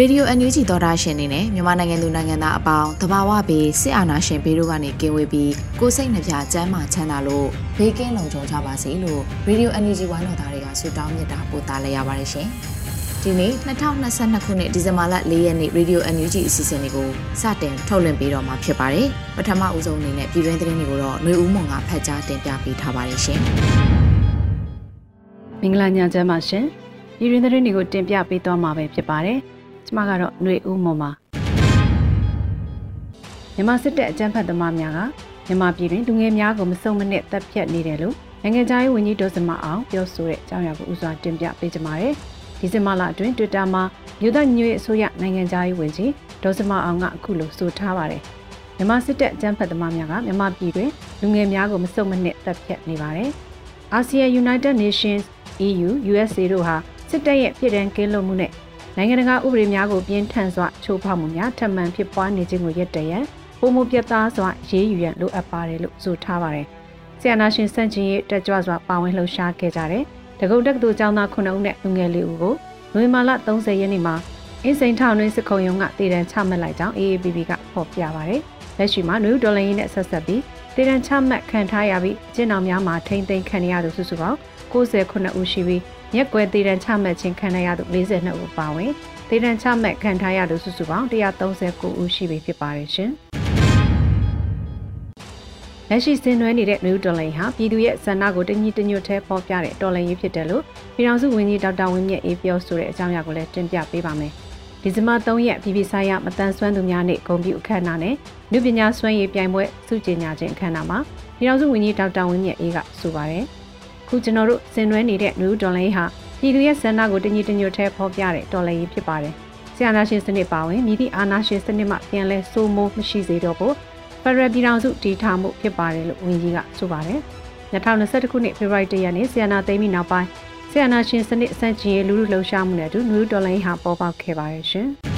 Radio NUG သောတာရှင်နေနဲ့မြန်မာနိုင်ငံသူနိုင်ငံသားအပေါင်းတဘာဝဘေးစစ်အာဏာရှင်ဘေးတို့ကနေကင်းဝေးပြီးကိုစိတ်နှပြချမ်းမာချမ်းသာလို့ဘေးကင်းလုံခြုံကြပါစေလို့ Radio NUG ဝိုင်းတော်သားတွေကဆုတောင်းမြတ်တာပို့သလိုက်ရပါတယ်ရှင်။ဒီနေ့2022ခုနှစ်ဒီဇင်ဘာလ4ရက်နေ့ Radio NUG အစီအစဉ်လေးကိုစတင်ထုတ်လွှင့်ပေးတော့မှာဖြစ်ပါတယ်။ပထမဦးဆုံးအနေနဲ့ပြည်တွင်းသတင်းတွေကိုတော့ຫນွေဦးမွန်ကဖတ်ကြားတင်ပြပေးထားပါတယ်ရှင်။မင်္ဂလာညချမ်းပါရှင်။ပြည်တွင်းသတင်းတွေကိုတင်ပြပေးသွားမှာပဲဖြစ်ပါတယ်။ ကျမကတော့ຫນွေဦးမွန်ပါမြန်မာစစ်တပ်အကြမ်းဖက်သမားများကမြန်မာပြည်တွင်လူငယ်များကိုမစုံမနစ်တပ်ဖြတ်နေတယ်လို့နိုင်ငံခြားရေးဝန်ကြီးဒေါ်စမအောင်ပြောဆိုတဲ့အကြောင်းအရာကိုဥစွာတင်ပြပေးကြပါမယ်ဒီဇင်ဘာလအတွင်း Twitter မှာမြို့သားညွေအစိုးရနိုင်ငံခြားရေးဝန်ကြီးဒေါ်စမအောင်ကအခုလိုဆိုထားပါတယ်မြန်မာစစ်တပ်အကြမ်းဖက်သမားများကမြန်မာပြည်တွင်လူငယ်များကိုမစုံမနစ်တပ်ဖြတ်နေပါတယ်အာဆီယံ United Nations EU USA တို့ဟာစစ်တပ်ရဲ့ပြည်ထန်ကင်းလွတ်မှုနဲ့ နိုင်ငံတကာဥပဒေများကိုပြင်းထန်စွာချိုးဖောက်မှုများထပ်မံဖြစ်ပွားနေခြင်းကိုရပ်တည်ရန်ပုံမှုပြတ်သားစွာရေးယူရန်လိုအပ်ပါတယ်လို့ဆိုထားပါတယ်။ဆီယနာရှင်စန့်ကျင်ရေးတက်ကြွစွာပါဝင်လှုပ်ရှားခဲ့ကြတဲ့တကုတ်တက္ကသိုလ်ကျောင်းသား9ဦးနဲ့လူငယ်လေးဦးကိုနိုဝင်ဘာလ30ရက်နေ့မှာအင်းစိန်ထောင်တွင်စစ်ခုံရုံးကတည်တံချမှတ်လိုက်ကြောင်း AAPP ကဖော်ပြပါတယ်။လက်ရှိမှာနယူးဒေါ်လာရင်းနဲ့ဆက်ဆက်ပြီးတည်တံချမှတ်ခံထားရပြီးကျင်းတော်များမှာထိမ့်သိမ်းခံရသူစုစုပေါင်း69ဦးရှိပြီး မြက်ကွယ်တည်တံချမှတ်ခြင်းခံရသူ42ဦးပါဝင်တည်တံချမှတ်ခံထားရသူစုစုပေါင်း139ဦးရှိပြီဖြစ်ပါတယ်ရှင်။လက်ရှိဆင်နွှဲနေတဲ့ New Dollar ဟာပြည်သူရဲ့ဆန္ဒကိုတညီတညွတ်ထဲပေါ်ပြတဲ့တော်လှန်ရေးဖြစ်တယ်လို့ပြည်ထောင်စုဝန်ကြီးဒေါက်တာဝင်းမြတ်အေးပြောဆိုတဲ့အကြောင်းအရာကိုလည်းတင်ပြပေးပါမယ်။ဒီဇင်ဘာ3ရက်ပြည်ပဆိုင်ရာမတန်ဆွမ်းသူများနေ့ဂုဏ်ပြုအခမ်းအနားနဲ့လူပညာစွမ်းရည်ပြိုင်ပွဲစုကြေညာခြင်းအခမ်းအနားမှာပြည်ထောင်စုဝန်ကြီးဒေါက်တာဝင်းမြတ်အေးကဆိုပါတယ်။ ခုကျွန်တော်တို့ဆင်နွှဲနေတဲ့နယူးဒေါ်လာဟာပြည်သူရဲ့ဆန္ဒကိုတညီတညွတ်ထဲဖော်ပြတဲ့ဒေါ်လာကြီးဖြစ်ပါတယ်။ဆီယနာရှင်စနစ်ပါဝင်မြည်သည့်အာဏာရှင်စနစ်မှပြန်လဲစိုးမိုးမရှိစေတော့ဘူးဖရယ်ပြည်ထောင်စုတည်ထောင်မှုဖြစ်ပါတယ်လို့ဝန်ကြီးကဆိုပါတယ်။2021ခုနှစ်ဖေဖော်ဝါရီလရက်နေ့ဆီယနာသိမ်းပြီးနောက်ပိုင်းဆီယနာရှင်စနစ်စန့်ကျင်ရေးလူလူလှုပ်ရှားမှုနဲ့အတူနယူးဒေါ်လာဟာပေါ်ပေါက်ခဲ့ပါတယ်ရှင်။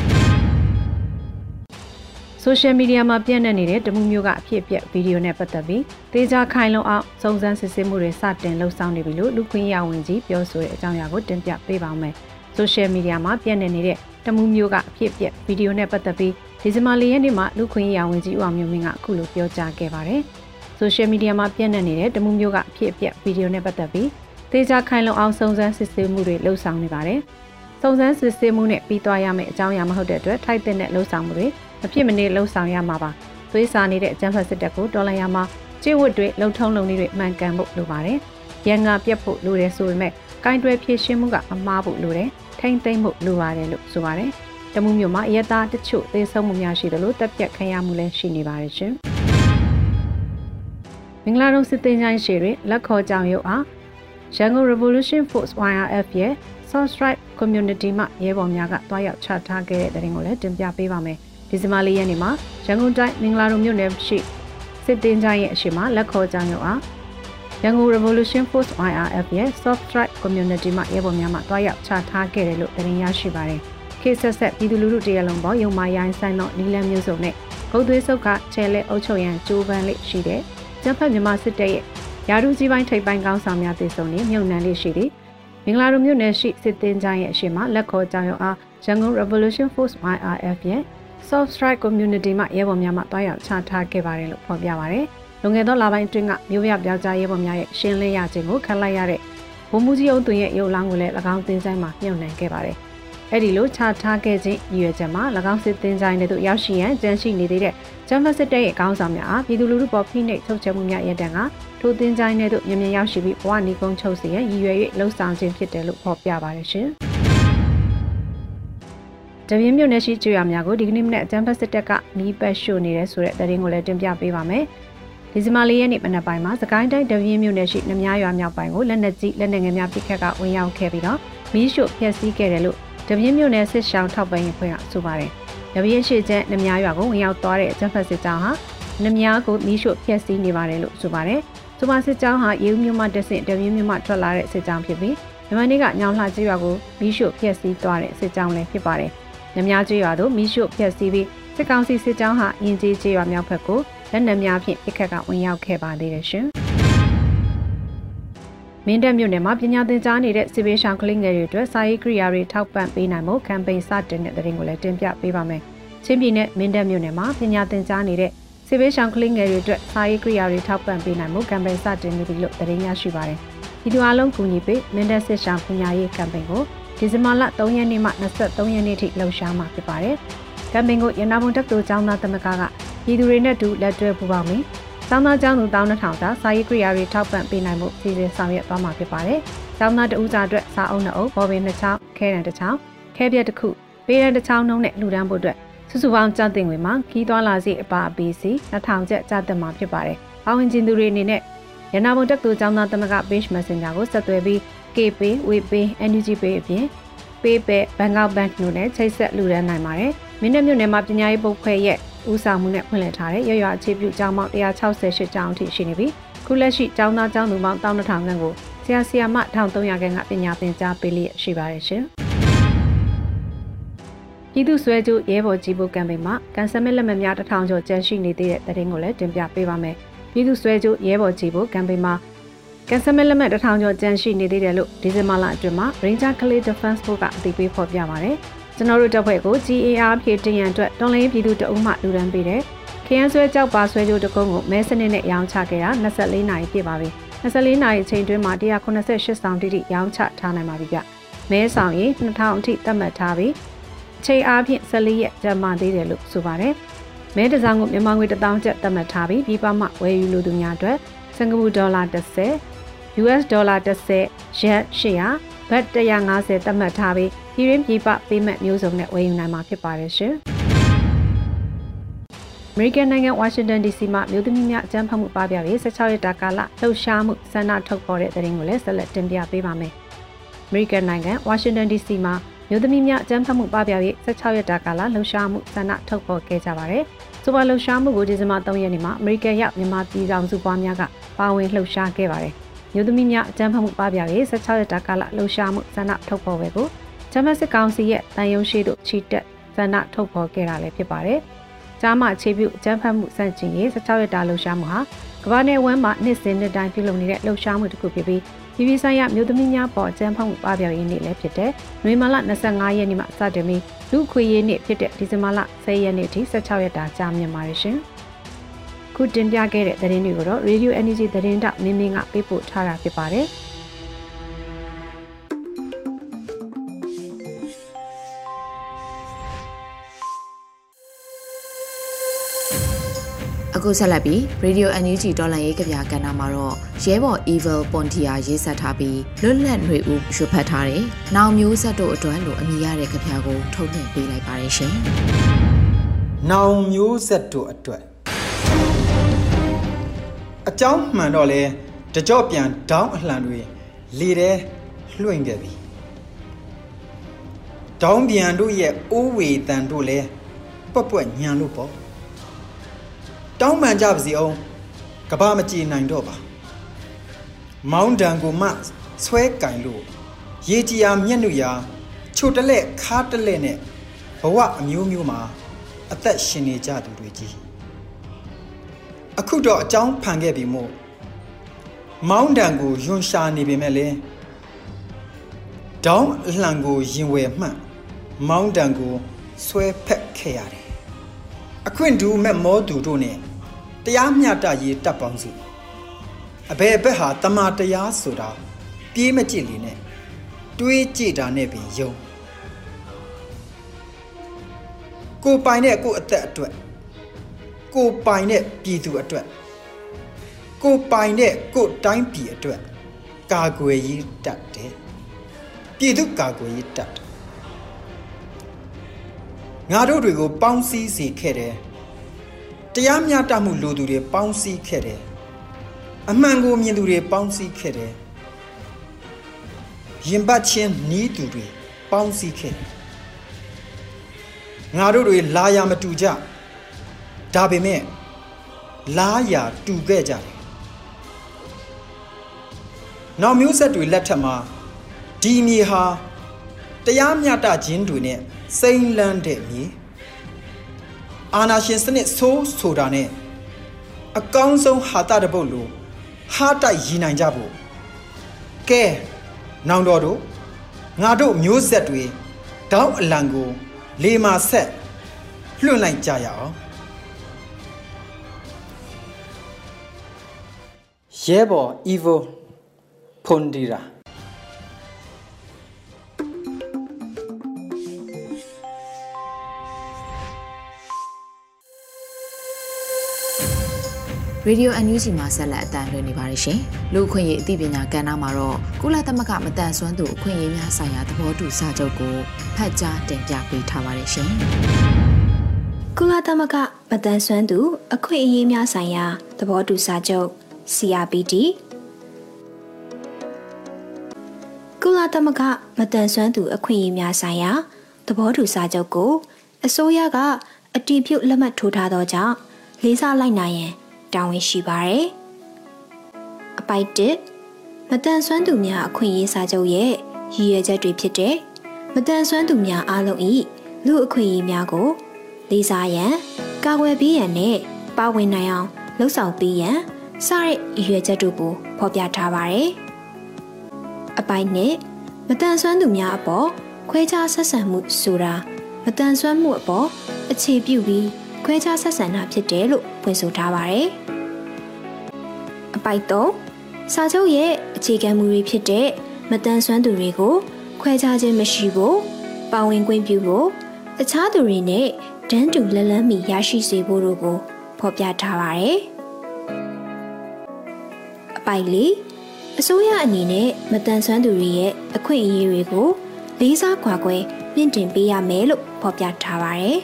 ဆိုရှယ်မီဒီယာမှာပြန့်နှံ့နေတဲ့တမှုမျိုးကအဖြစ်အပျက်ဗီဒီယိုနဲ့ပတ်သက်ပြီးသေချာခိုင်လုံအောင်စုံစမ်းစစ်ဆေးမှုတွေစတင်လှုပ်ဆောင်နေပြီလို့လူခွင့်ရဝင်ကြီးပြောဆိုတဲ့အကြောင်းအရာကိုတင်ပြပေးပါမယ်။ဆိုရှယ်မီဒီယာမှာပြန့်နှံ့နေတဲ့တမှုမျိုးကအဖြစ်အပျက်ဗီဒီယိုနဲ့ပတ်သက်ပြီးဒီဇင်ဘာလရက်နေ့မှာလူခွင့်ရဝင်ကြီးဦးအောင်မျိုးမင်းကအခုလိုပြောကြားခဲ့ပါတယ်။ဆိုရှယ်မီဒီယာမှာပြန့်နှံ့နေတဲ့တမှုမျိုးကအဖြစ်အပျက်ဗီဒီယိုနဲ့ပတ်သက်ပြီးသေချာခိုင်လုံအောင်စုံစမ်းစစ်ဆေးမှုတွေလှုပ်ဆောင်နေပါတယ်။စုံစမ်းစစ်ဆေးမှုနဲ့ပြီးသွားရမယ့်အကြောင်းအရာမဟုတ်တဲ့အတွက်ထိုက်တဲ့လှုပ်ဆောင်မှုတွေ မဖြစ်မနေလှုံ့ဆော်ရမှာပါသွေးစာနေတဲ့အကြမ်းဖက်စစ်တပ်ကိုတော်လှန်ရမှာကျင့်ဝတ်တွေလုံထုံးလုံနည်းတွေမှန်ကန်ဖို့လိုပါတယ်ရန်ငါပြတ်ဖို့လိုတယ်ဆိုပေမဲ့ကိုင်းတွယ်ဖြည့်ရှင်းမှုကအမှားဖို့လိုတယ်ထိမ့်သိမ့်ဖို့လိုပါတယ်လို့ဆိုပါတယ်တမှုမျိုးမှာအရတာတချို့သေဆုံးမှုများရှိတယ်လို့တပ်ပြတ်ခံရမှုလည်းရှိနေပါတယ်ရှင်မင်္ဂလာတုံးစစ်တင်ချိုင်းရှေတွေလက်ခေါ်ကြောင်ရုပ်အားရန်ကုန် Revolution Force YRF ရဲ့ South Strike Community မှရဲဘော်များကတွားရောက်ချထားခဲ့တဲ့တဲ့ရင်ကိုလည်းတင်ပြပေးပါမယ် ဒီဇင်ဘာလရက်နေ့မှာရန်ကုန်တိုင်းမင်္ဂလာတုံမြို့နယ်ရှိစစ်တင်ကြရဲ့အရှိမလက်ခေါ်ကြောင်ရုံအားရန်ကုန် Revolution Force IRF ရဲ့ Soft Strike Community မှရဲဘော်များမှတွားရောက်ချထားခဲ့တယ်လို့တင်ရရှိပါတယ်။ခေဆက်ဆက်ပြည်သူလူထုတရလုံးပေါ်ရုံမာရိုင်းဆိုင်သောနီလန်မျိုးစုံနဲ့ဂုတ်သွေးစုပ်ကချဲလက်အုပ်ချုပ်ရန်ကြိုးပမ်းလေးရှိတဲ့ကျန်းဖတ်မြန်မာစစ်တပ်ရဲ့ယာရုကြီးပိုင်းထိပ်ပိုင်းကောင်းဆောင်များတည်ဆုံနေမြုံနှံလေးရှိသည်မင်္ဂလာတုံမြို့နယ်ရှိစစ်တင်ကြရဲ့အရှိမလက်ခေါ်ကြောင်ရုံအားရန်ကုန် Revolution Force IRF ရဲ့ Soft Strike Community မှရဲဘော်များမှတွားရောက်ချထားခဲ့ပါတယ်လို့ဖော်ပြပါတယ်။လွန်ခဲ့သောလပိုင်းအတွင်းကမြို့ပြပြောက်ကြားရဲဘော်များရဲ့ရှင်းလင်းရခြင်းကိုခံလိုက်ရတဲ့ဘုံမူကြီးအောင်တွင်ရဲ့ရုပ်လောင်းကိုလည်း၎င်းတင်ဆိုင်မှာမြုပ်နှံခဲ့ပါတယ်။အဲ့ဒီလိုခြားထားခဲ့ခြင်းရည်ရွယ်ချက်မှာ၎င်းစစ်တင်ဆိုင်တဲ့သို့ရောက်ရှိရန်ကြံရှိနေသေးတဲ့ဂျမ်မစစ်တပ်ရဲ့အကောင်းဆောင်များအားပြည်သူလူထုပေါ်ဖိနှိပ်ချုပ်ချယ်မှုများရတဲ့ကထိုတင်ဆိုင်တဲ့သို့မြင်မြင်ရောက်ရှိပြီးဘဝနေကုန်းချုပ်စီရန်ရည်ရွယ်၍လှုံ့ဆော်ခြင်းဖြစ်တယ်လို့ဖော်ပြပါတယ်ရှင်။ တပြင်းမြို့နယ်ရှိကျွော်များကိုဒီကနေ့မနေ့အကြမ်းဖက်စစ်တပ်ကနီးပတ်ရှို့နေတဲ့ဆိုတဲ့သတင်းကိုလည်းတင်ပြပေးပါမယ်။ဒီဇင်ဘာလရက်နေ့မနက်ပိုင်းမှာစကိုင်းတိုင်းတပြင်းမြို့နယ်ရှိနမရွာမြောက်ပိုင်းကိုလက်နက်ကြီးလက်နက်ငယ်များပစ်ခတ်ကဝင်ရောက်ခဲ့ပြီးတော့မီးရှို့ဖျက်ဆီးခဲ့တယ်လို့တပြင်းမြို့နယ်စစ်ရှောင်းထောက်ပံ့ရေးဖွဲ့ကဆိုပါတယ်။တပြင်းရှိချက်နမရွာကိုဝင်ရောက်သွားတဲ့အကြမ်းဖက်စစ်ကြောင်းဟာနမကိုမီးရှို့ဖျက်ဆီးနေပါတယ်လို့ဆိုပါတယ်။ဆိုပါစစ်ကြောင်းဟာရေဦးမြို့မှတဆင့်တပြင်းမြို့မှထွက်လာတဲ့စစ်ကြောင်းဖြစ်ပြီးမြန်မာနေ့ကညောင်လှကျေးရွာကိုမီးရှို့ဖျက်ဆီးသွားတဲ့စစ်ကြောင်းလည်းဖြစ်ပါတယ်။ နများကျွော်တို့မိရှုဖျက်ဆီးပြီးစစ်ကောင်စီစစ်ကြောင်းဟာရင်ကြီးကျွော်မြောက်ဘက်ကိုလက်နက်များဖြင့်ပြစ်ခတ်ကဝင်ရောက်ခဲ့ပါသေးတယ်ရှင်။မင်းတပ်မြို့နယ်မှာပညာသင်ကြားနေတဲ့စစ်ဘေးရှောင်ကလေးငယ်တွေအတွက်စာရေးကိရိယာတွေထောက်ပံ့ပေးနိုင်မှုကမ်ပိန်းစတင်တဲ့တဲ့ရင်ကိုလည်းတင်ပြပေးပါမယ်။ချင်းပြည်နယ်မင်းတပ်မြို့နယ်မှာပညာသင်ကြားနေတဲ့စစ်ဘေးရှောင်ကလေးငယ်တွေအတွက်စာရေးကိရိယာတွေထောက်ပံ့ပေးနိုင်မှုကမ်ပိန်းစတင်နေပြီလို့သတင်းရရှိပါတယ်။ဒီလိုအလုံးကူညီပေးမင်းတပ်စစ်ရှောင်ပညာရေးကမ်ပိန်းကို ဒီဇင်ဘာလ3ရက်နေ့မှ23ရက်နေ့ထိလှုပ်ရှားမှာဖြစ်ပါတယ်။ကမ်ပိန်းကိုရနာဘုံတက်တူကျောင်းသားသမဂ္ဂကပြည်သူတွေနဲ့တူလက်တွဲပူးပေါင်းပြီးကျောင်းသားကျောင်းသူတောင်းနှထောင်စာစာရေးကိရိယာတွေထောက်ပံ့ပေးနိုင်မှုစီစဉ်ဆောင်ရွက်သွားမှာဖြစ်ပါတယ်။ကျောင်းသားတဦးစာအတွက်စာအုပ်နှစ်အုပ်ဘော်ပင်နှစ်ချောင်းခဲတံတစ်ချောင်းခဲပြက်တစ်ခုပေးရန်တစ်ချောင်းနှုံးနဲ့လှူဒန်းဖို့အတွက်စုစုပေါင်းကြတင်ဝင်မှာခီးသွားလာစီအပါအပီစီ2000ကျပ်ကြတင်မှာဖြစ်ပါတယ်။ပေါဝင်ကျင်သူတွေအနေနဲ့ရနာဘုံတက်တူကျောင်းသားသမဂ္ဂ page messenger ကိုဆက်သွယ်ပြီး KPay, WePay, NUG Pay အပြင် PayPal, Bangkok Bank တို့နဲ့ချိတ်ဆက်လှူဒါန်းနိုင်ပါတယ်။မင်းတပ်မြို့နယ်မှာပညာရေးပုတ်ခွဲရဲ့ဦးဆောင်မှုနဲ့ဖွင့်လှစ်ထားတဲ့ရရွာအခြေပြုကျောင်းပေါင်း168ကျောင်းအထိရှိနေပြီးခုလက်ရှိကျောင်းသားကျောင်းသူပေါင်း1200ခန့်ကိုဆရာဆရာမ1300ခန့်ကပညာသင်ကြားပေးလျက်ရှိပါတယ်ရှင်။ပြည်သူ့ဆွဲကြိုးရဲဘော်ကြီးဖို့ကမ်ပိန်းမှာကန်ဆယ်မစ်လက်မှတ်များတထောင်ကျော်ကျန်ရှိနေသေးတဲ့တဲ့ရင်ကိုလည်းတင်ပြပေးပါမယ်။ပြည်သူ့ဆွဲကြိုးရဲဘော်ကြီးဖို့ကမ်ပိန်းမှာ ကန်ဆယ်မဲလက်မှတ်တထောင်ကျော်ကျန်ရှိနေသေးတယ်လို့ဒီဇင်ဘာလအတွင်းမှာ Ranger Clay Defense Force ကအသိပေးဖော်ပြပါရတယ်။ကျွန်တော်တို့တပ်ဖွဲ့ကို GAR ဖြည့်တင်ရန်အတွက်တော်လိုင်းပြည်သူတအုပ်မှလူဒန်းပေးတယ်။ခရမ်းဆွဲကြောက်ပါဆွဲကြိုးတကုန်းကိုမဲစနစ်နဲ့ရောင်းချခဲ့တာ24နာရီပြည့်ပါပြီ။24နာရီအချိန်တွင်းမှာ188ဆောင်တိတိရောင်းချထားနိုင်ပါပြီဗျ။မဲဆောင်ရင်2000အထိသတ်မှတ်ထားပြီးချိန်အားဖြင့်14ရက်ကြာမှသေးတယ်လို့ဆိုပါတယ်။မဲတစောင်းကိုမြန်မာငွေ1000ကျပ်သတ်မှတ်ထားပြီးပြည်ပမှဝယ်ယူလိုသူများအတွက်စင်ကာပူဒေါ်လာ30 US ဒေါ်လာ30ရက်800ဘတ်150သတ်မှတ်ထားပြီးပြည်ရင်းပြည်ပပေးမဲ့မျိုးစုံနဲ့ဝယ်ယူနိုင်မှာဖြစ်ပါတယ်ရှင်။ American နိုင်ငံဝါရှင်တန် DC မှာမြို့သမီးများအကြမ်းဖက်မှုပပျောက်ရေး16ရက်တာကာလလှုပ်ရှားမှုဆန္ဒထုတ်ပေါ်တဲ့သတင်းကိုလည်းဆက်လက်တင်ပြပေးပါမယ်။ American နိုင်ငံဝါရှင်တန် DC မှာမြို့သမီးများအကြမ်းဖက်မှုပပျောက်ရေး16ရက်တာကာလလှုပ်ရှားမှုဆန္ဒထုတ်ပေါ်ခဲ့ကြပါတယ်။ဆိုပါလှုပ်ရှားမှုကိုဒီဇင်ဘာ3ရက်နေ့မှာ American ရောက်မြန်မာပြည်ဆောင်စုပွားများကပါဝင်လှုပ်ရှားခဲ့ပါတယ်။ မြို့သမီးများအကြမ်းဖက်မှုပပျောက်ရေး16ရက်တာကာလလှုပ်ရှားမှုဆန္ဒထုတ်ဖော်ပွဲကိုဂျမတ်စစ်ကောင်စီရဲ့တန်ယုံရှိတို့ချီတက်ဆန္ဒထုတ်ဖော်ခဲ့တာလည်းဖြစ်ပါတယ်။ကြားမှအခြေပြုအကြမ်းဖက်မှုစန့်ကျင်ရေး16ရက်တာလှုပ်ရှားမှုဟာကမ္ဘာနယ်ဝန်းမှာနှစ်စဉ်နှစ်တိုင်းပြုလုပ်နေတဲ့လှုပ်ရှားမှုတစ်ခုဖြစ်ပြီးပြည်ပဆိုင်ရာမြို့သမီးများပေါ်အကြမ်းဖက်မှုပပျောက်ရေးနေ့လည်းဖြစ်တဲ့နွေမာလ25ရက်နေ့မှစတင်ပြီးလူခွေရေးနေ့ဖြစ်တဲ့ဒီဇင်ဘာလ10ရက်နေ့အထိ16ရက်တာကြာမြင့်ပါတယ်ရှင်။ ခုတင်ပြခဲ့တဲ့သတင်းတွေကိုတော့ Radio Energy သတင်းတောက်မင်းမင်းကပေးပို့ထားတာဖြစ်ပါတယ်။အခုဆက်လက်ပြီး Radio NUG တော်လန်ရေးကြပြကဏ္ဍမှာတော့ရဲဘော် Evil Pontia ရေးဆက်ထားပြီးလွတ်လပ်ຫນွေဦးရွတ်ဖတ်ထားတဲ့။နောင်မျိုးဆက်တို့အတွက်လို့အမည်ရတဲ့ကြပြကိုထုတ်ပြန်ပေးလိုက်ပါတယ်ရှင်။နောင်မျိုးဆက်တို့အတွက် အကြောင်းမှန်တော့လဲတကြော့ပြန်ဒေါင်းအလှန်တွေလေထဲလွှင့်ခဲ့ပြီဒေါင်းပြန်တို့ရဲ့အိုးဝေတန်တို့လဲပွက်ပွက်ညံလို့ပေါ့တောင်းပန်ကြပါစီအောင်ကဘာမကြည်နိုင်တော့ပါမောင်းတန်ကိုမှဆွဲကင်လို့ရေကြီးယာမျက်နှာရာချိုတလက်ခါတလက်နဲ့ဘဝအမျိုးမျိုးမှာအသက်ရှင်နေကြသူတွေကြီး အခုတော့အကြောင်းဖန်ခဲ့ပြီမို့မောင်းတံကိုယွန်ရှာနေပေမဲ့လေဒေါင်းအလှံကိုရင်ဝယ်မှန်မောင်းတံကိုဆွဲဖက်ခဲ့ရတယ်အခွင့်တူမဲ့မောသူတို့နဲ့တရားမျှတရေးတပ်ပေါင်းစုအဘယ်ဘက်ဟာတမာတရားဆိုတာပြပြေးမကြည့်လေနဲ့တွေးကြည့်တာနဲ့ပင်ယုံကိုပိုင်တဲ့ကိုအသက်အတွက် ကိုပိုင်တဲ့ပြည်သူအတွက်ကိုပိုင်တဲ့ကိုတိုင်းပြည်အတွက်ကာကွယ်ရေးတတ်တယ်ပြည်သူကာကွယ်ရေးတတ်တယ်ငါတို့တွေကိုပေါင်းစည်းစေခဲ့တယ်တရားမျှတမှုလိုသူတွေပေါင်းစည်းခဲ့တယ်အမှန်ကိုမြင်သူတွေပေါင်းစည်းခဲ့တယ်ရင်ပတ်ချင်းနီးသူတွေပေါင်းစည်းခဲ့တယ်ငါတို့တွေလာရမတူကြ ဒါပေမဲ့လားရာတူခဲ့ကြတယ်နောက်မျိုးဆက်တွေလက်ထက်မှာဒီမြေဟာတရားမျှတခြင်းတွေနဲ့စိမ့်လန်းတဲ့မြေအာနာရှင်စနစ်ဆိုးဆိုတာနဲ့အကောင်းဆုံးဟာတာတပုတ်လိုဟာတိုက်ရည်နိုင်ကြဖို့ကဲနောင်တော်တို့ငါတို့မျိုးဆက်တွေတောင်းအလံကို လေမာဆက်လွှင့်လိုက်ကြရအောင် ရဲဘော် evil ဖွန်ဒီရာရေဒီယိုအန်ယူဂျီမှာဆက်လက်အတန်းလွှင့်နေပါတယ်ရှင်။လူအခွင့်အရေးအသိပညာကဏ္ဍမှာတော့ကုလသမဂ္ဂမတန်ဆွမ်းသူအခွင့်အရေးများဆိုင်ရာသဘောတူစာချုပ်ကိုဖတ်ကြားတင်ပြပေးထားပါတယ်ရှင်။ကုလသမဂ္ဂမတန်ဆွမ်းသူအခွင့်အရေးများဆိုင်ရာသဘောတူစာချုပ် CRPD ကုလသမဂ္ဂမတန်ဆွမ်းသူ အခွင့်အရေးများဆိုင်ရာသဘောတူစာချုပ်ကို အစိုးရကအတည်ပြုလက်မှတ်ထိုးထားသောကြောင့်လေးစားလိုက်နိုင်ရန်တာဝန်ရှိပါတယ်။အပိုက်1မတန်ဆွမ်းသူများအခွင့်အရေးစာချုပ်ရဲ့ရည်ရွယ်ချက်တွေဖြစ်တဲ့မတန်ဆွမ်းသူများအားလုံး၏လူအခွင့်အရေးများကို လေးစားရန်ကာကွယ်ပေးရန်နဲ့ပါဝင်နိုင်အောင်လှုံ့ဆော်ပေးရန် စတဲ့ရည်ရွယ်ချက်တို့ကိုဖော်ပြထားပါတယ်။အပိုက်နှစ်မတန်ဆွမ်းသူများအပေါ်ခွဲခြားဆက်ဆံမှုဆိုတာမတန်ဆွမ်းမှုအပေါ်အခြေပြုပြီးခွဲခြားဆက်ဆံတာဖြစ်တယ်လို့ဖွင့်ဆိုထားပါတယ်။အပိုက်၃စာချုပ်ရဲ့အခြေခံမူတွေဖြစ်တဲ့မတန်ဆွမ်းသူတွေကို ခွဲခြားခြင်းမရှိဖို့ပါဝင်ခွင့်ပြုဖို့တခြားသူတွေနဲ့တန်းတူလက်လန်းမီရရှိစေဖို့တို့ကိုဖော်ပြထားပါတယ်။အ ပိုက်လေးအစိုးရအနေနဲ့မတန်ဆွမ်းသူတွေရဲ့အခွင့်အရေးတွေကိုလေးစားခွာခွဲမြင့်တင်ပေးရမယ်လို့ဖော်ပြထားပါတယ်။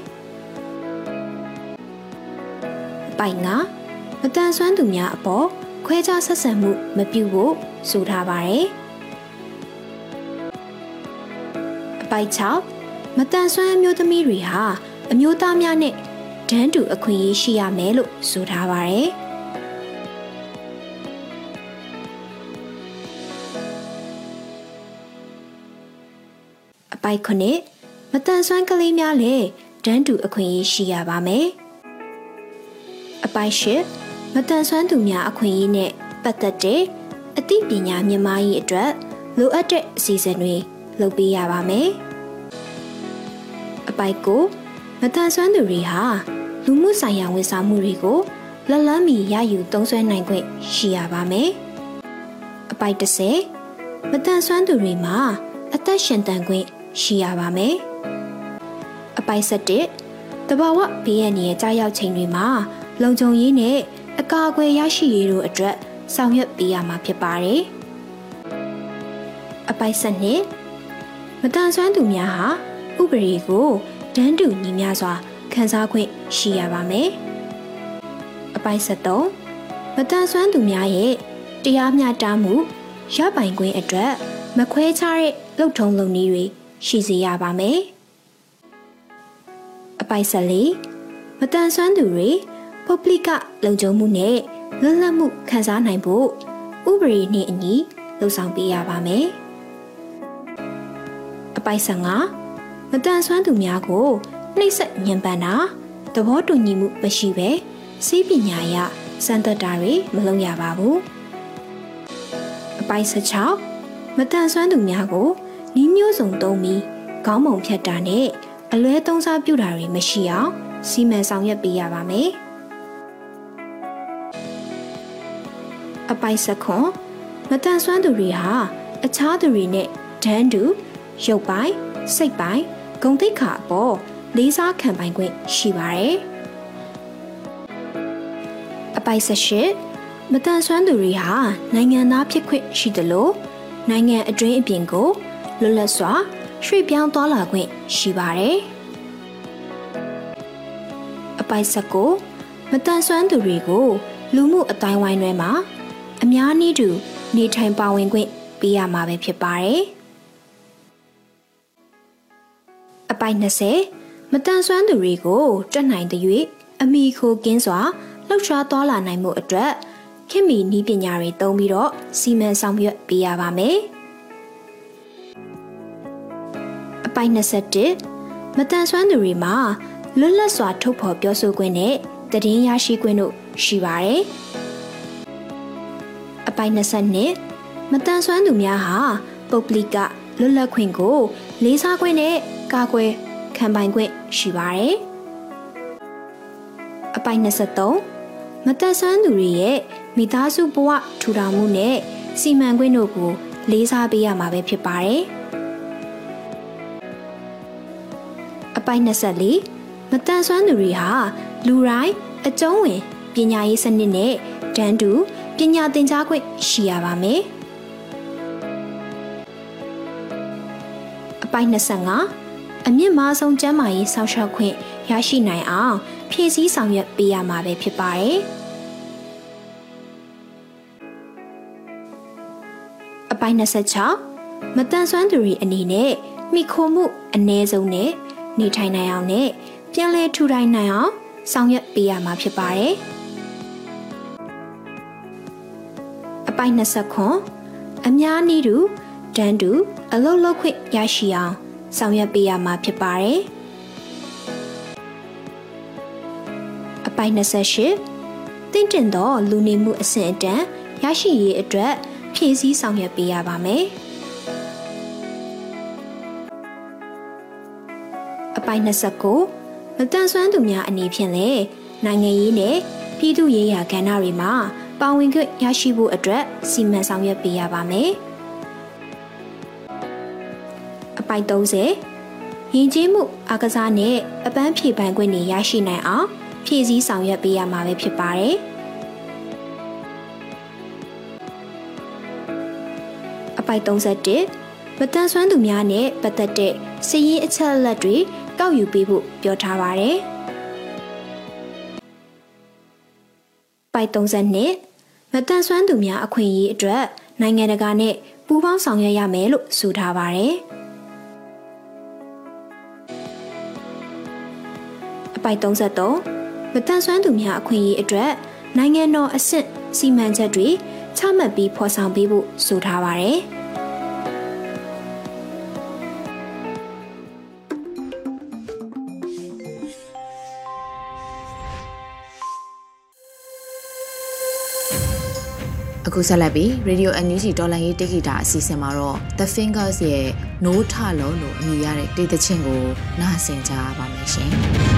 ပိုင်ကမတန်ဆွမ်းသူများအပေါ်ခွဲခြားဆက်ဆံမှုမပြုဖို့ဆိုထားပါတယ်။အပိုက်6မတန်ဆွမ်းအမျိုးသမီးတွေဟာအမျိုးသားများနဲ့တန်းတူအခွင့်အရေးရှိရမယ်လို့ဆိုထားပါတယ်။ ပိုက်9မတန်ဆွမ်းကလေးများလည်းတန်းတူအခွင့်အရေးရှိရပါမယ်။အပိုင်းရှစ်မတန်ဆွမ်းသူများအခွင့်အရေးနဲ့ပတ်သက်တဲ့အသိပညာမြင့်မားရေးအတွက်လိုအပ်တဲ့အစီအစဉ်တွေလုပ်ပေးရပါမယ်။အပိုင်းကိုမတန်ဆွမ်းသူတွေဟာလူမှုဆိုင်ရာဝန်ဆောင်မှုတွေကိုလက်လန်းမီရယူသုံးစွဲနိုင်ခွင့်ရှိရပါမယ်။အပိုင်း30မတန်ဆွမ်းသူတွေမှာအသက်ရှင်တန်ခွင့် ရှိရပါမယ်။အပိုင်း7တဘာဝဘေးရန်ရဲ့ကြားရောက်ချိန်တွေမှာလုံခြုံရေးနဲ့အကာအကွယ်ရရှိရေးတို့အတွက်ဆောင်ရွက်ပေးရမှာဖြစ်ပါတယ်။အပိုက်ဆက်နှစ်မတန်ဆွမ်းသူများဟာဥပဒေကိုဒန်းတူညီမျှစွာခန်းစားခွင့်ရှိရပါမယ်။အပိုက်ဆက်သုံးမတန်ဆွမ်းသူများရဲ့တရားမျှတမှုရပိုင်ခွင့်အတွက်မခွဲခြားတဲ့လှုပ်ထုံလုံနည်းတွေ ရှိစေရပါမယ်။အပိုက်ဆက်လေးမတန်ဆွမ်းသူတွေပုဂ္ဂလိကလုံခြုံမှုနဲ့လွတ်လပ်မှုခံစားနိုင်ဖို့ဥပဒေနဲ့အညီလှုံ့ဆော်ပေးရပါမယ်။အပိုက်ဆန်ကမတန်ဆွမ်းသူများကိုနှိပ်စက်ညှဉ်းပန်းတာသဘောတူညီမှုမရှိဘဲစီးပညာရစံသက်တာတွေမလုပ်ရပါဘူး။အပိုက်16မတန်ဆွမ်းသူများကို နီးမျိုးစုံသုံးပြီးခေါင်းပုံဖြတ်တာနဲ့အလွဲသုံးစားပြုတာတွေမရှိအောင်စီမံဆောင်ရွက်ပေးရပါမယ်။အပိုက်စခွန်မတန်ဆွမ်းသူတွေဟာအခြားသူတွေနဲ့ဒန်းတူရုပ်ပိုင်းစိတ်ပိုင်းဂုံတိတ်ခါအပေါ်လေးစားခံပိုင်ခွင့်ရှိပါတယ်။အပိုက်၁၈မတန်ဆွမ်းသူတွေဟာနိုင်ငံသားဖြစ်ခွင့်ရှိသလိုနိုင်ငံအတွင်းအပြင်ကို လွတ်လပ်စွာရွှေ့ပြောင်းသွားလာခွင့်ရှိပါတယ်။အပိုက်၁၉မတန်ဆွမ်းသူတွေကို လူမှုအတိုင်းဝိုင်းတွေမှာအများနည်းတူ နေထိုင်ပါဝင်ခွင့်ပေးရမှာပဲဖြစ်ပါတယ်။အပိုက်20မတန်ဆွမ်းသူတွေကိုတက်နိုင်တဲ့၍အမိခိုကင်းစွာလှုပ်ရှားသွားလာနိုင်မှုအတွက်ခင်မီနီးပညာတွေသုံးပြီးတော့စီမံဆောင်ရွက်ပေးရပါမယ်။ ပိုက်21မတန်ဆွမ်းသူတွေမှာလွတ်လပ်စွာထုတ်ဖော်ပြောဆိုခွင့်နဲ့တည်င်းရရှိခွင့်တို့ရှိပါတယ်။အပိုက်22မတန်ဆွမ်းသူများဟာပုဂ္ဂလိကလွတ်လပ်ခွင့်ကို လေးစားခွင့်နဲ့ကာကွယ်ခံပိုင်ခွင့်ရှိပါတယ်။အပိုက်23မတက်ဆန်းသူတွေရဲ့မိသားစုဘဝထူထောင်မှုနဲ့စီမံခွင့်တို့ကို လေးစားပေးရမှာပဲဖြစ်ပါတယ်။ အပိုက်24မတန်ဆွမ်းသူတွေဟာလူတိုင်းအကျုံးဝင်ပညာရေးစနစ်နဲ့တန်းတူပညာသင်ကြားခွင့်ရှိရပါမယ်။အပိုက်25အမြင့်မားဆုံးကျန်းမာရေးစောင့်ရှောက်ခွင့်ရရှိနိုင်အောင်ဖြည့်ဆည်းဆောင်ရွက်ပေးရမှာပဲဖြစ်ပါတယ်။အပိုက်26မတန်ဆွမ်းသူတွေအနေနဲ့မိခိုမှုအ ਨੇ ဆုံးနဲ့ နေထိုင်နိုင်အောင်နဲ့ပြန်လည်ထူထောင်နိုင်အောင်ဆောင်ရွက်ပေးရမှာဖြစ်ပါတယ်။အပိုက်20ခွန်အများနည်းတူတန်းတူအလုတ်လုတ်ခွင့်ရရှိအောင်ဆောင်ရွက်ပေးရမှာဖြစ်ပါတယ်။အပိုက်28တင့်တင်သောလူနေမှုအဆင့်အတန်းရရှိရေးအတွက်ဖြည့်ဆည်းဆောင်ရွက်ပေးရပါမယ်။ အပိုက်29မတန်ဆွမ်းသူများအနေဖြင့်လည်းနိုင်ငံရေးနဲ့ပြည်သူ့ရေးရာကဏ္ဍတွေမှာပါဝင်ခွင့်ရရှိဖို့အတွက်စီမံဆောင်ရွက်ပေးရပါမယ်။အပိုက်30ယဉ်ကျေးမှုအကစားနဲ့အပန်းဖြေပန်းခွင့်တွေရရှိနိုင်အောင်ဖြည့်ဆည်းဆောင်ရွက်ပေးရမှာပဲဖြစ်ပါတယ်။အပိုက်31မတန်ဆွမ်းသူများနဲ့ပတ်သက်တဲ့စည်ရင်းအချက်အလက်တွေ ကောက်ယူပေးဖို့ပြောထားပါတယ်။ပိုက်32မတန်ဆွမ်းသူများအခွင့်အရေးအတွက် နိုင်ငံတကာနဲ့ပူးပေါင်းဆောင်ရွက်ရမယ်လို့ဆိုထားပါတယ်။အပိုက်33မတန်ဆွမ်းသူများအခွင့်အရေးအတွက်နိုင်ငံတော်အဆင့်စီမံချက်တွေချမှတ်ပြီးဖော်ဆောင်ပေးဖို့ဆိုထားပါတယ်။ အခုဆက်လက်ပြီး Radio NUG ဒေါ်လာရေးတိဂီတာအစီအစဉ်မှာတော့ The Fingers ရဲ့ No ထလို့လို့အမည်ရတဲ့တေးသချင်းကိုနားဆင်ကြပါမယ်ရှင်။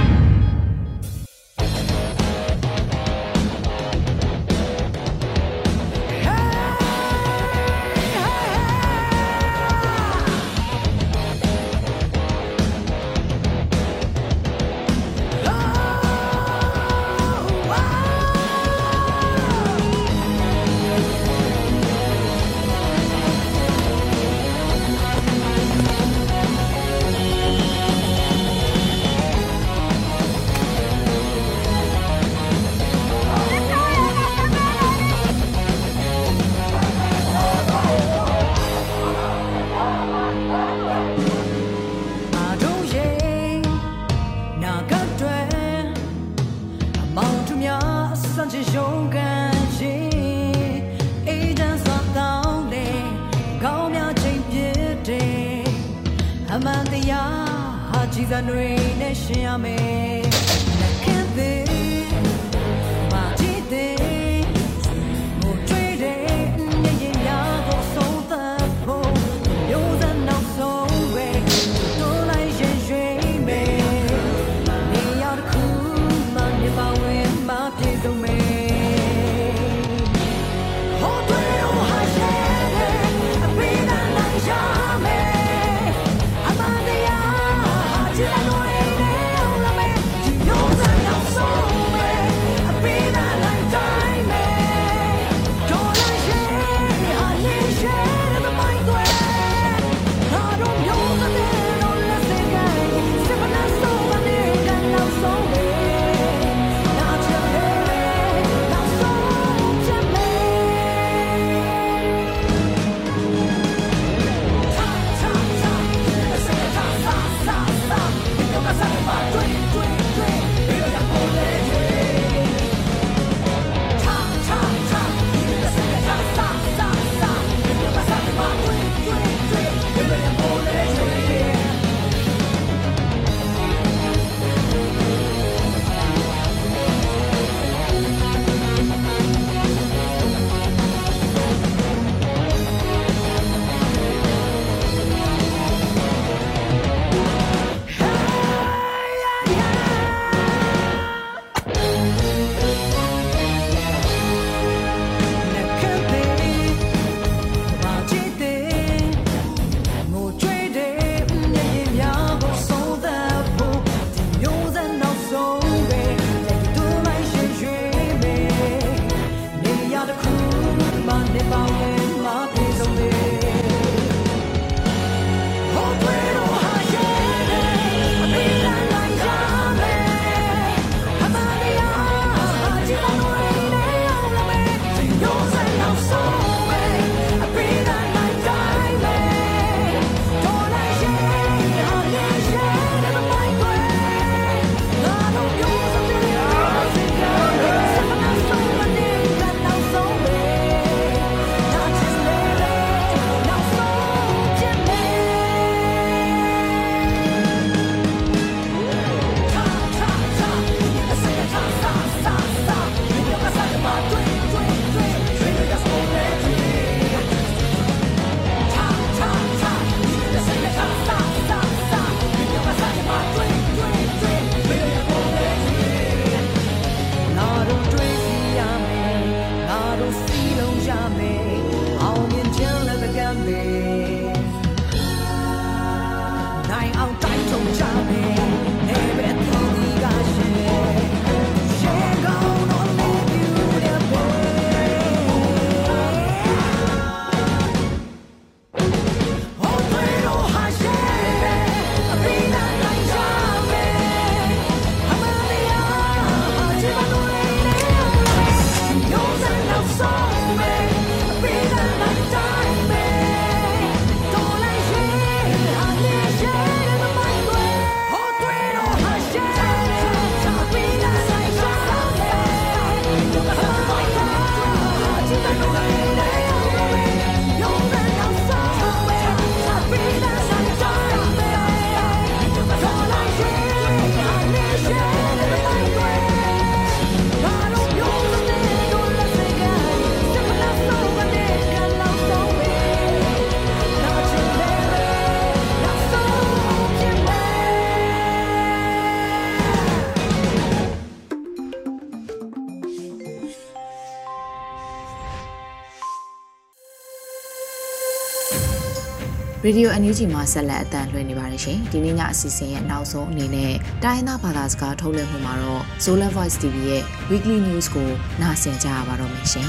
ရေဒီယိုအန်ယူဂျီမှာဆက်လက်အသံလွှင့်နေပါတယ်ရှင်ဒီနေ့ညအစီအစဉ်ရဲ့နောက်ဆုံးအနေနဲ့တိုင်းသားဘာသာစကားထုတ်လွှင့်မှုမှာတော့ Solar Voice TV ရဲ့ Weekly News ကိုနားဆင်ကြရပါတော့မယ်ရှင်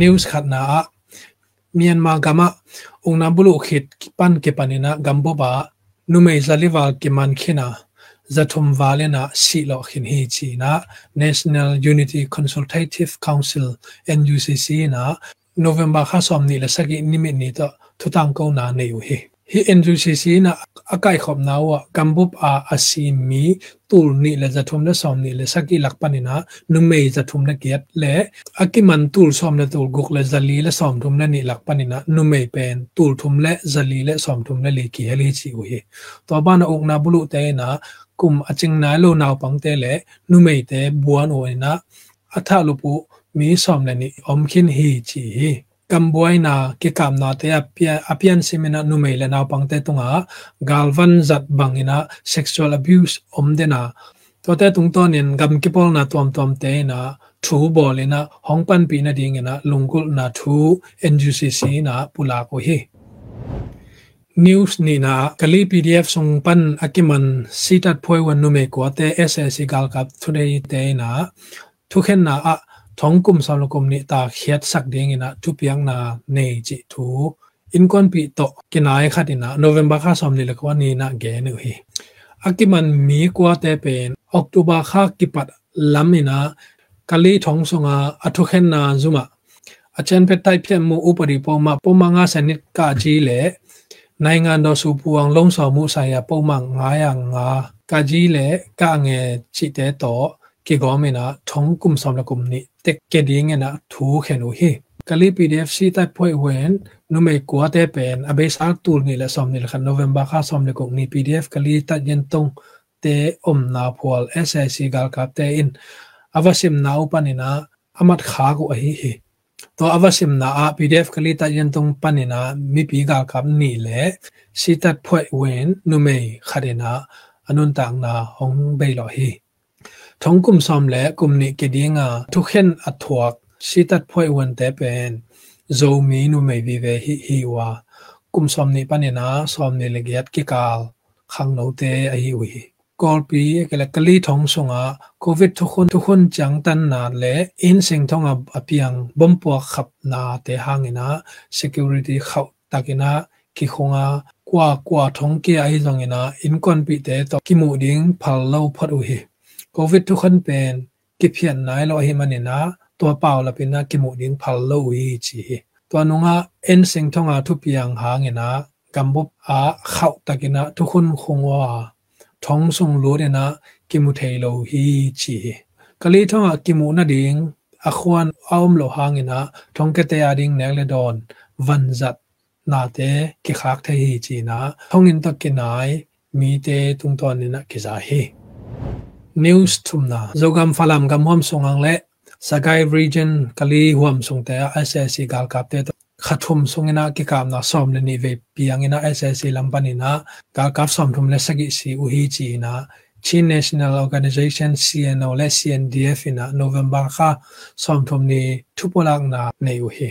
news khat na Myanmar gama ungna bulu khit pan ke panina gambo ba numei zaliwa ke man khina zathum valena si lo khin hi chi na National Unity Consultative Council NUCC na November kha som ni la sagi nimit ni to thutang ko na ne yu hi hi NUCC na akai khop na wa kambup a asimi tul ni le zathum le som ni le saki lakpani na numei zathum le kiat le akiman tul som le tul guk le zali le som thum le ni lakpani na numei pen tul thum le zali le som thum le le ki heli chi u hi to ba na uk na bulu te na kum aching na lo naw pang te le numei te buan o na atha lu pu mi som le ni om khin hi chi hi kambuai na ke kamna te apia, apian semina numei le na pangte tunga. Galvan zat bangina sexual abuse omdena. To te tung ton in gam ki pol na tom tom te na thu bolina, hongpan pi na ding na lungkul na thu ngcc na pula ko hi. News ni na kali pdf song pan akiman sitat phoi wan nume ko te ssc gal kap today te na. Thu khen na a ท้องกุมสาวลกุมนี่ตาเขียดสักเดียงนะทุเปียงนาเนจิทูอินคอนปีโตกินายขัดินะโนเวมบาค่าสอมนี่ละกว่านี่นะแกนึฮีอากิมันมีกว่าแต่เป็นออกตุบาค่ากิปัดลัมนี่นะกะลีท้องสงาอทุเข็นนาซุมาอาจารย์เพชรไทยเพียงมูอุปริปมาปมังอาสนิดกาจีเลในงานดอสูพวงลงสอมูสายปมังงาอย่างงากาจีเลกาเงจิเตโตကေဂောမေနာထုံကုမ်ဆမ်လကုမ်နိ တက်ကေဒီငေနာထူခေနူဟီကလီ pdf si tai phoi wen nu me kwa te pen abe sa tul ni la som ni la khan november kha som le kong ni pdf kali ta yen tong te om na phol ssic gal kap te in avasim na upanina amat kha ko hi hi to avasim na a pdf kali ta yen tong panina mi pi gal kap ni le si tat phoi wen nu me khadena anun tang na hong be lo hi ทงกุมซอมและกุมนิกดีงาทุกเห็นอัถวกสิตัดพ่อยวันแต่เป็นโจมีนุไม่วิเวฮิฮิวากุมซอมนี่ปันนาซอมนี่เลกยัดกิกาลขังโนเตอหิวิกอลปีเกลกลีทองสงอาโควิดทุกคนทุกคนจังตันนาและอินสิงทองอเปียงบอมปัวขับนาเตหางนะ security เขาตักินะกิคงากว่ากว่าทองเกียไ โควิดทุกคนเป็นกิเพียนนายเราเห็นมันนะตัวเปล่าเราเป็นนะกิมุดิงพัลโลวีจีตัวนุงะเอ็นสิงทองอาทุกอย่างหางนะกำบบอาเข้าตะกินะทุกคนคงว่าท้องทรงรู้เนี่ยนะกิมุเทโลฮีจีกะลีทองอากิมุนาดิงอควานอ้อมโลหางนะท้องเกตยาดิงเนกเลดอนวันจัดนาเตกิคักเทฮีจีนะท้องอินตะกินายมีเตตุงตอนนี่นะกิจาฮี news thumna zogam falam gam hom songang le sagai region kali hom song te ssc gal kap te khathum songena ki kam na som le ni ve piangena ssc lampani na gal kap som thum le sagi si u hi chi na Chin National Organization CNO le CNDF ina November kha som thum ni thupolang na nei u hi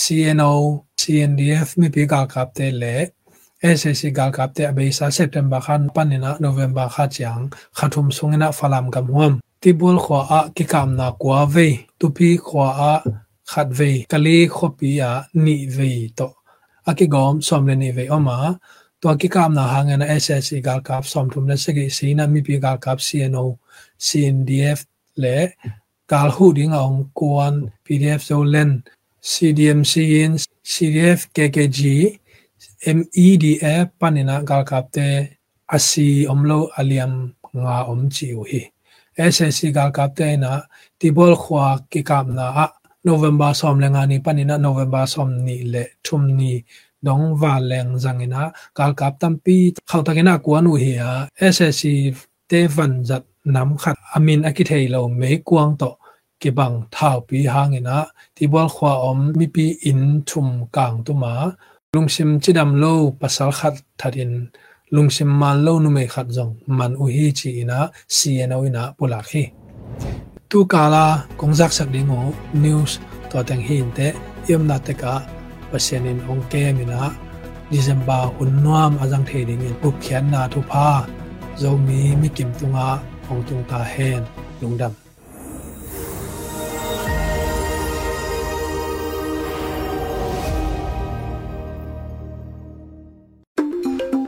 CNO CNDF mi pi gal kap te le เตเล SSC gal kap te abe sa September khan panina November kha chang khathum sungina falam kam huam tibul khwa a ki kam na kwa ve tupi khwa a khat ve kali khopi a ni ve to aki gom somle ni ve oma to ki kam na hanga na SSC gal kap som thum le segi sina mi pi gal kap CNO CNDF le gal hu ding ong kwan PDF zo len CDMC in CDF KKG MEDF panina galkapte asi omlo aliam nga omchi uhi. SSC galkapte na tibol khwa ki kap na a November som lenga ni panina November som ni le thum ni dong va leng zangina galkap tampi khautakena kuanu hi a SSC te van zat nam khat amin akithei lo me kuang to ki bang thau pi hangina tibol khwa om mi pi in thum kang tuma lungsim chidam lo pasal khat tharin. Lungsim man lo nu me khat jong man u hi chi ina cno e ina pula khi. Tu kala kongjak sak dingo news, to tang hin te yem na te ka percent in ong ke mina December hun nuam azang the ding in pup khian na thu pha. Zo mi mi kim tunga, ong tung ta hen, lungdam.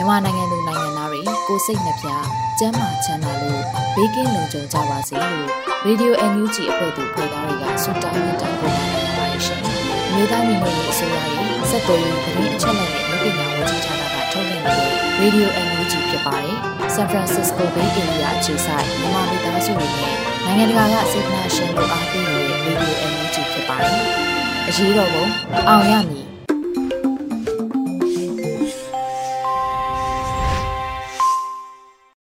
မြန်မာနိုင်ငံသူနိုင်ငံသားတွေကိုစိတ်နှပြကျန်းမာချမ်းသာလို့ဘေးကင်းလုံခြုံကြပါစေလို့ Radio NUG အဖွဲ့သူဖေသားတွေကဆုတောင်းမြတ်တာပို့လာနေပါတယ်ရှင်။မြေသားမျိုးတွေအစိုးရရဲ့စက်တော်ရင်သတင်းအချက်အလက်တွေလုပ်ပညာဝန်ကြီးဌာနကထုတ်လွှင့်နေတဲ့ Radio NUG ဖြစ်ပါတယ်။ San Francisco Bay Area အခြေစိုက်မြန်မာမိသားစုတွေနဲ့နိုင်ငံတကာကစေတနာရှင်တို့အားပေးနေတဲ့ Radio NUG ဖြစ်ပါတယ်။အရေးတော်ပုံအောင်ရမည်